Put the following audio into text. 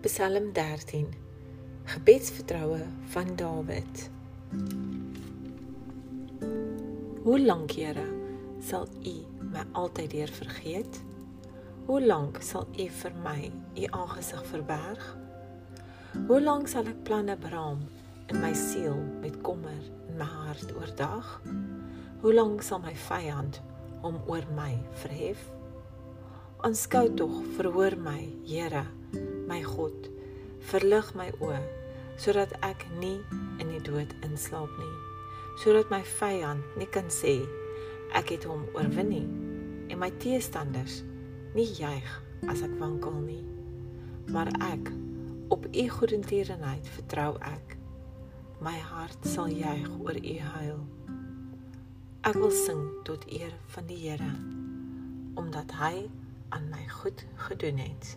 Psalm 13 Gebedsvertroue van Dawid Hoe lank, Here, sal U my altyd weer vergeet? Hoe lank sal U vir my U aangesig verberg? Hoe lank sal ek planne beraam in my siel met kommer in my hart oordag? Hoe lank sal my vyand hom oor my verhef? Aanskou tog, verhoor my, Here, my God, verlig my oë sodat ek nie in die dood inslaap nie, sodat my vyand nie kan sê ek het hom oorwin nie en my teestanders nie juig as ek wankel nie. Maar ek op u goedertierenheid vertrou ek. My hart sal juig oor u heil. Ek wil sing tot eer van die Here omdat hy aan my goed gedoen het.